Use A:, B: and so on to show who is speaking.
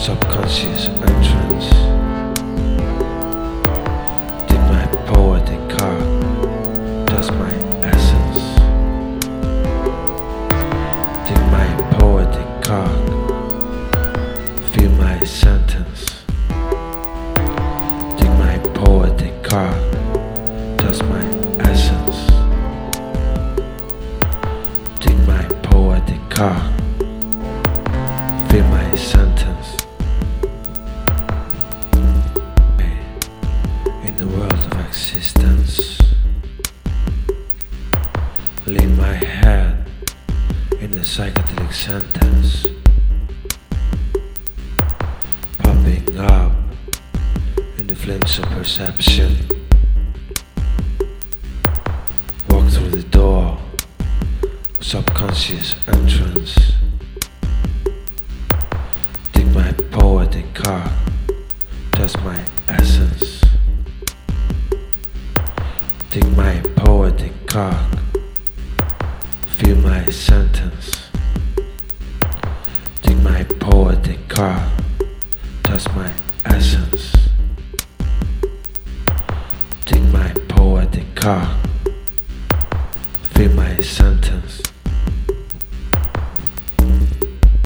A: subconscious entrance. Did my poetic car does my essence? Did my poetic car feel my sentence. Did my poetic car does my essence? Did my poetic car existence. Lean my head in a psychedelic sentence. Popping up in the flames of perception. Walk through the door, subconscious entrance. Dig my poetic car, that's my Dig my poetic cock, feel my sentence. Take my poetic cock, that's my essence. Dig my poetic cock, feel my sentence.